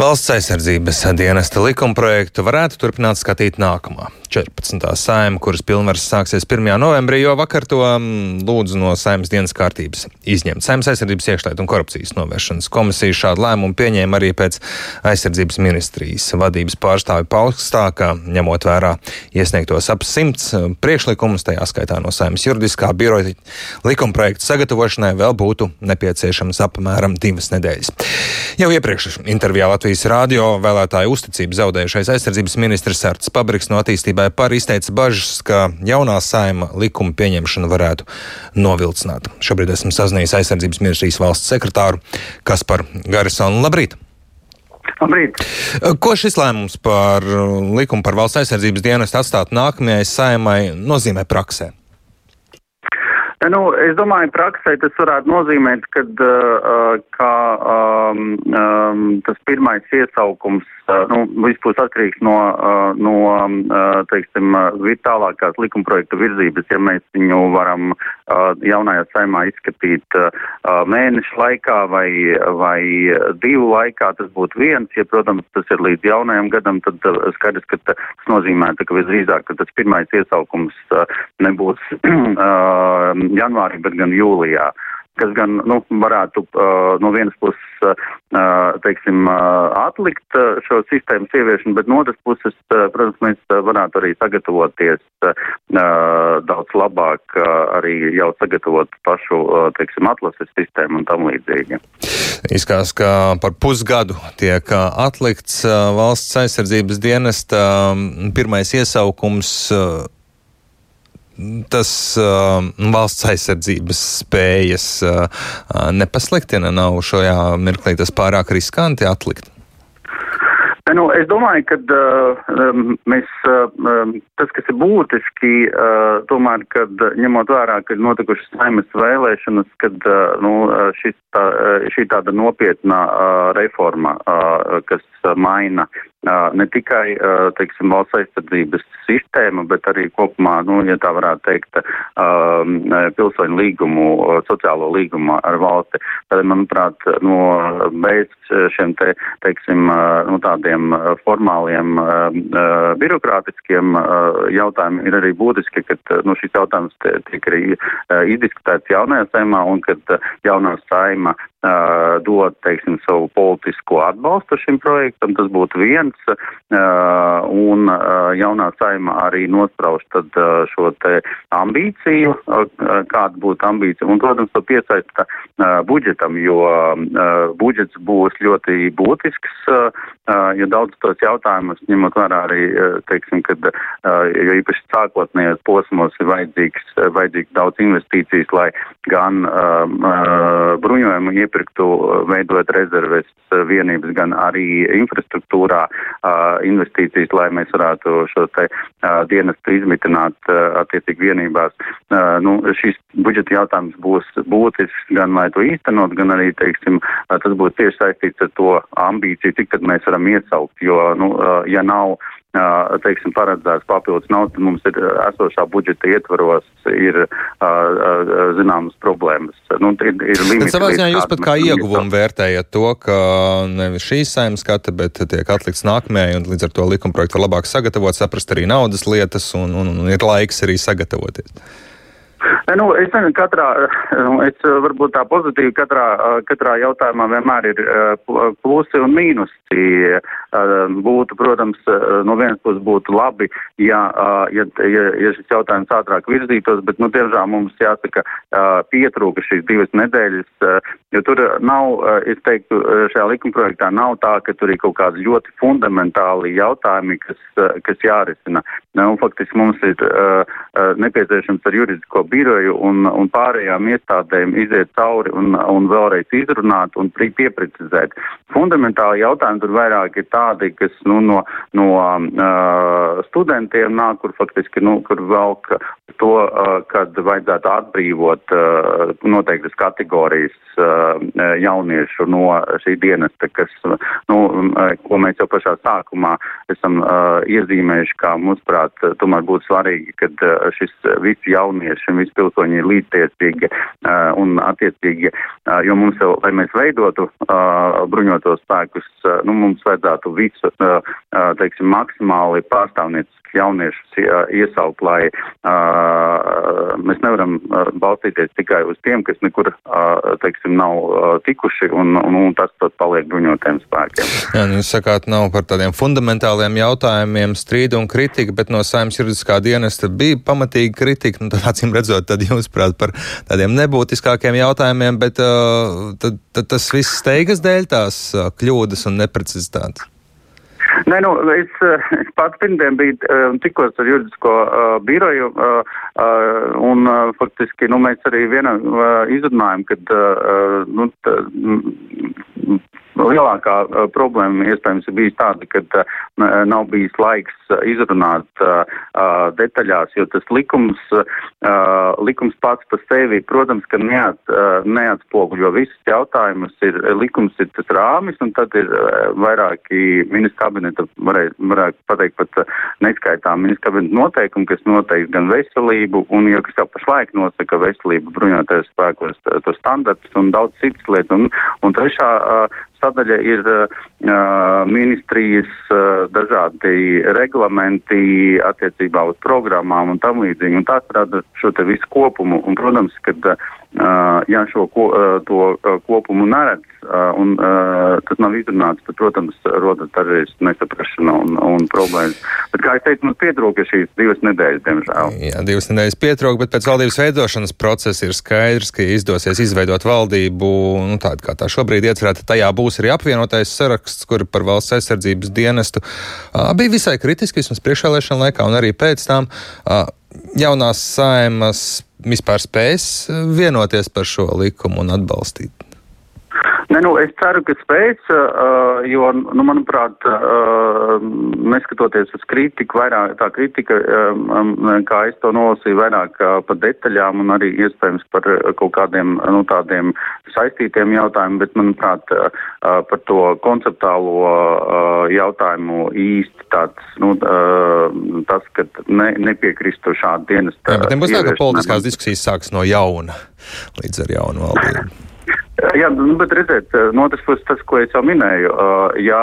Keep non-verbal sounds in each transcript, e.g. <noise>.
Valsts aizsardzības dienesta likumprojektu varētu turpināt skatīt nākamā 14. saima, kuras pilnvaras sāksies 1. novembrī, jo vakar to mm, lūdzu no saimas dienas kārtības izņemt. Saimas aizsardzības iekšlietu un korupcijas novēršanas komisija šādu lēmumu pieņēma arī pēc aizsardzības ministrijas vadības pārstāvi paustā, ka ņemot vērā iesniegtos ap simts priekšlikumus, tajā skaitā no saimas juridiskā biroja likumprojektu sagatavošanai vēl būtu nepieciešams apmēram divas nedēļas. Jau iepriekš intervijā Latvijas rādio vēlētāju uzticību zaudējušais aizsardzības ministrs Sārts Pabriks no attīstībai par izteica bažas, ka jaunā saima likuma pieņemšanu varētu novilcināt. Šobrīd esmu sazinājies aizsardzības ministrijas valsts sekretāru Kasparu Garisonu. Labrīt! Labrīt. Ko šis lēmums par likumu par valsts aizsardzības dienestu atstāt nākamajai saimai nozīmē praksē? Nu, es domāju, praksē tas varētu nozīmēt, ka, uh, ka um, um, tas pirmais iesaukums nu, viss būs atkarīgs no, no teiksim, tālākās likumprojektu virzības, ja mēs viņu varam jaunajā saimā izskatīt mēnešu laikā vai, vai divu laikā, tas būtu viens. Ja, protams, tas ir līdz jaunajam gadam, tad skaidrs, ka tas nozīmē, ka visdrīzāk, ka tas pirmais iesaukums nebūs <clears throat> janvārī, bet gan jūlijā kas gan nu, varētu uh, no vienas puses uh, teiksim, uh, atlikt uh, šo sistēmas ieviešanu, bet no otras puses, uh, protams, mēs varētu arī sagatavoties uh, daudz labāk, uh, arī jau sagatavot pašu uh, teiksim, atlases sistēmu un tam līdzīgi. Izskatās, ka par pusgadu tiek atlikts valsts aizsardzības dienesta um, pirmais iesaukums. Uh, tas uh, valsts aizsardzības spējas uh, uh, nepasliktina, nav šajā mirklī tas pārāk riskanti atlikt? Nu, es domāju, ka uh, mēs, uh, tas, kas ir būtiski, uh, tomēr, kad ņemot vērā, ka ir notikušas saimas vēlēšanas, kad uh, nu, šis, tā, šī tāda nopietna uh, reforma, uh, kas maina ne tikai, teiksim, valsts aizsardzības sistēma, bet arī kopumā, nu, ja tā varētu teikt, pilsoņu līgumu, sociālo līgumu ar valsti. Tad, manuprāt, no bez šiem te, teiksim, nu, tādiem formāliem, birokrātiskiem jautājumiem ir arī būtiski, ka, nu, šis jautājums tiek arī izdiskutēts jaunajā saimā un kad jaunā saima dod, teiksim, savu politisko atbalstu šim projektam, tas būtu viens, un jaunā saima arī nosprauž tad šo te ambīciju, kāda būtu ambīcija, un, protams, to piesaista budžetam, jo budžets būs ļoti būtisks, jo daudz tos jautājumus, ņemot vērā arī, teiksim, kad, jo īpaši sākotnējos posmos ir vajadzīgs, vajadzīgs daudz investīcijas, lai gan bruņojumu iepirktu, veidot rezerves vienības, gan arī infrastruktūrā investīcijas, lai mēs varētu šo te dienestu izmitināt attiecīgi vienībās. Nu, šis budžeta jautājums būs būtisks gan lai to īstenot, gan arī, teiksim, tas būs tieši saistīts ar to ambīciju, cik tad mēs varam iesaukt, jo, nu, ja nav teiksim, paredzēts papildus naudas, tad mums ir esošā budžeta ietvaros ir zināmas problēmas. Nu, ir, ir limiti, savā ziņā jūs pat kā ieguvumu vērtējat to, ka nevis šīs saimnes skata, bet tiek atlikts nākamajai, un līdz ar to likumprojektu var labāk sagatavot, saprast arī naudas lietas, un, un, un ir laiks arī sagatavoties. Nu, es nezinu, katrā, nu, es varbūt tā pozitīvi, katrā, katrā jautājumā vienmēr ir plusi un mīnusi. Būtu, protams, no vienas puses būtu labi, ja, ja, ja, ja šis jautājums ātrāk virzītos, bet, nu, tiešām mums jāsaka, pietrūka šīs divas nedēļas, jo tur nav, es teiktu, šajā likumprojektā nav tā, ka tur ir kaut kādi ļoti fundamentāli jautājumi, kas, kas jārisina. Nu, faktiski mums ir nepieciešams ar juridisko biroju un, un pārējām iestādēm iziet cauri un, un vēlreiz izrunāt un pieprecizēt. Fundamentāli jautājumi tur vairāk ir tādi, kas nu, no, no uh, studentiem nāk, kur faktiski, nu, kur velk to, uh, kad vajadzētu atbrīvot uh, noteiktas kategorijas uh, jauniešu no šī dienesta, kas, nu, ko mēs jau pašā sākumā esam uh, iezīmējuši kā, mums prāt, manuprāt, tomēr būtu svarīgi, ka šis visi jaunieši un visi pilsoņi ir līdztiesīgi un attiecīgi, jo mums jau, lai mēs veidotu bruņotos spēkus, nu, mums vajadzētu visu, teiksim, maksimāli pārstāvnieciski jauniešus iesaukt, lai mēs nevaram balstīties tikai uz tiem, kas nekur, teiksim, nav tikuši, un, un, un tas tad paliek bruņotiem spēkiem. Jā, nu, jūs sakāt, nav par tādiem fundamentāliem jautājumiem strīdu un kritika, bet no saimnes juridiskā dienesta bija pamatīga kritika, nu, tad acīm redzot, tad jūs prāt par tādiem nebūtiskākiem jautājumiem, bet uh, tad, tad tas viss steigas dēļ tās kļūdas un neprecizitātes. Nē, nu, es, es pats pirmdien biju uh, tikos ar juridisko uh, biroju, uh, uh, un uh, faktiski, nu, mēs arī vienā uh, izrunājam, kad, uh, nu, t, lielākā uh, problēma iespējams ir bijis tāda, ka uh, nav bijis laiks uh, izrunāt uh, uh, detaļās, jo tas likums, uh, likums pats par sevi, protams, ka neat, uh, neatspoguļo visus jautājumus. Ir, likums ir tas rāmis, un tad ir uh, vairāki ministra kabineta, varētu varē pateikt pat uh, neskaitām ministra kabineta noteikumi, kas noteikti gan veselību, un jau kas jau pašlaik nosaka veselību bruņoties spēkos, to standartus un daudz citas lietas. Un, un trešā uh, sadaļa ir ministrijas dažādi reglamenti attiecībā uz programmām un tam līdzīgi. Un tās rada šo te visu kopumu. Un, protams, kad ja šo ko, to kopumu neredz un tas nav izrunāts, tad, protams, rodas arī nesaprašana un, un problēmas. Bet, kā es teicu, mums pietrūka šīs divas nedēļas, diemžēl. Jā, divas nedēļas pietrūka, bet pēc valdības veidošanas procesa ir skaidrs, ka izdosies izveidot valdību, nu, tādu kā tā šobrīd iecerēta, tajā būs arī apvienotais saraksts, kur par valsts aizsardzības dienestu bija visai kritiski, vismaz priekšvēlēšana laikā un arī pēc tam. Jaunās saimas vispār spēs vienoties par šo likumu un atbalstīt? Ne, nu, es ceru, ka spēs, uh, jo, nu, manuprāt, uh, neskatoties uz kritiku, vairāk tā kritika, um, kā es to nolasīju, vairāk uh, par detaļām un arī iespējams par kaut kādiem, nu, tādiem saistītiem jautājumiem, bet, manuprāt, uh, par to konceptuālo uh, jautājumu īsti tāds, nu, uh, tas, ka ne, nepiekristu šādu dienestu. Jā, bet nebūs tā, ka politiskās diskusijas sāks no jauna līdz ar jaunu valdību. Jā, nu, bet redziet, no otras puses tas, ko es jau minēju, ja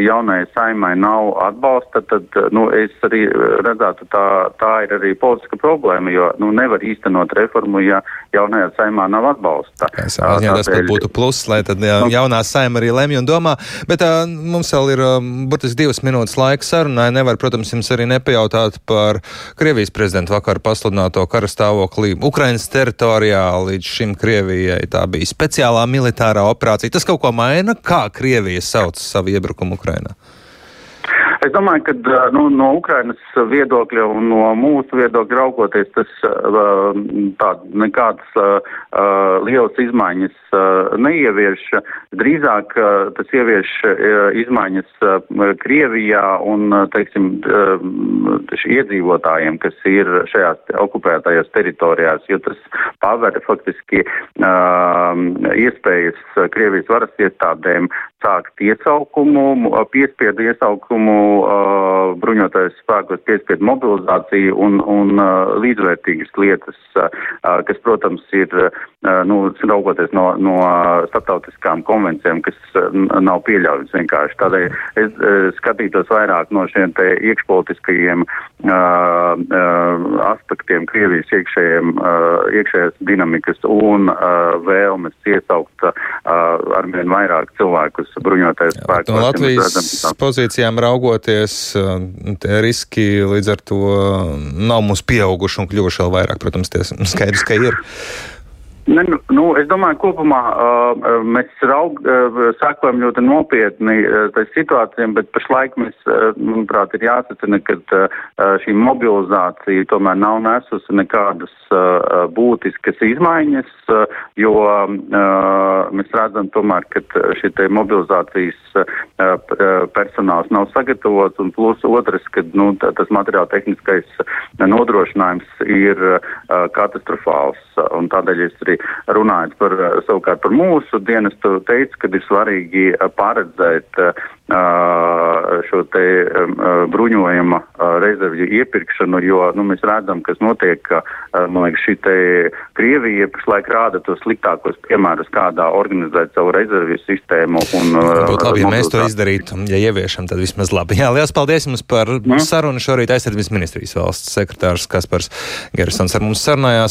jaunai saimai nav atbalsta, tad, nu, es arī redzētu, tā, tā ir arī politiska problēma, jo, nu, nevar īstenot reformu, ja jaunajā saimā nav atbalsta. Es domāju, tas būtu pluss, lai tad nu. jaunā saima arī lemj un domā, bet uh, mums vēl ir uh, burtiski divas minūtes laika sarunai. Nevar, protams, jums arī nepajautāt par Krievijas prezidentu vakar pasludināto karastāvokli Ukrainas teritorijā līdz šim Krievijai. Tā bija speciālā militārā operācija. Tas kaut ko maina, kā Krievija sauc savu iebrukumu Ukrainā? Es domāju, ka nu, no Ukrainas viedokļa un no mūsu viedokļa raugoties, tas tād, nekādas uh, lielas izmaiņas uh, neievieš. Drīzāk uh, tas ievieš izmaiņas Krievijā un, teiksim, iedzīvotājiem, kas ir šajās okupētajās teritorijās, jo tas paver faktiski iespējas Krievijas varas iestādēm sākt iesaukumu, piespiedu iesaukumu uh, bruņotais spēkos, piespiedu mobilizāciju un, un uh, līdzvērtīgas lietas, uh, kas, protams, ir, uh, nu, raugoties no, no starptautiskām konvencijām, kas uh, nav pieļaujas vienkārši. Tādēļ es uh, skatītos vairāk no šiem te iekšpolitiskajiem uh, aspektiem, Krievijas iekšējiem, uh, iekšējās dinamikas un uh, vēlmes iesaukt uh, arvien vairāk cilvēkus bruņotais spēks. No Latvijas pozīcijām raugoties, tie riski līdz ar to nav mums pieauguši un kļuvuši vēl vairāk, protams, tie skaidrs, ka ir. Ne, nu, nu, es domāju, kopumā uh, mēs raug, uh, sakojam ļoti nopietni uh, tai situācijām, bet pašlaik mēs, uh, manuprāt, ir jāsacina, ka uh, šī mobilizācija tomēr nav nesusi nekādas uh, būtiskas izmaiņas, uh, jo uh, mēs redzam tomēr, ka šī te mobilizācijas uh, personāls nav sagatavots, un plus otrs, ka nu, tas materiāla tehniskais nodrošinājums ir uh, katastrofāls, un tādēļ es arī runājot par savukārt par mūsu dienestu, teica, ka ir svarīgi paredzēt šo te bruņojuma rezervju iepirkšanu, jo nu, mēs redzam, kas notiek, ka man liekas, šī te Krievija pašlaik rāda tos sliktākos piemērus, kādā organizēt savu rezervju sistēmu. Un, Būtu labi, ja mēs to izdarītu, ja ieviešam, tad vismaz labi. Jā, liels paldies jums par mm. sarunu. Šorīt aizsardzības ministrijas valsts sekretārs Kaspars Gerisons ar mums sarunājās.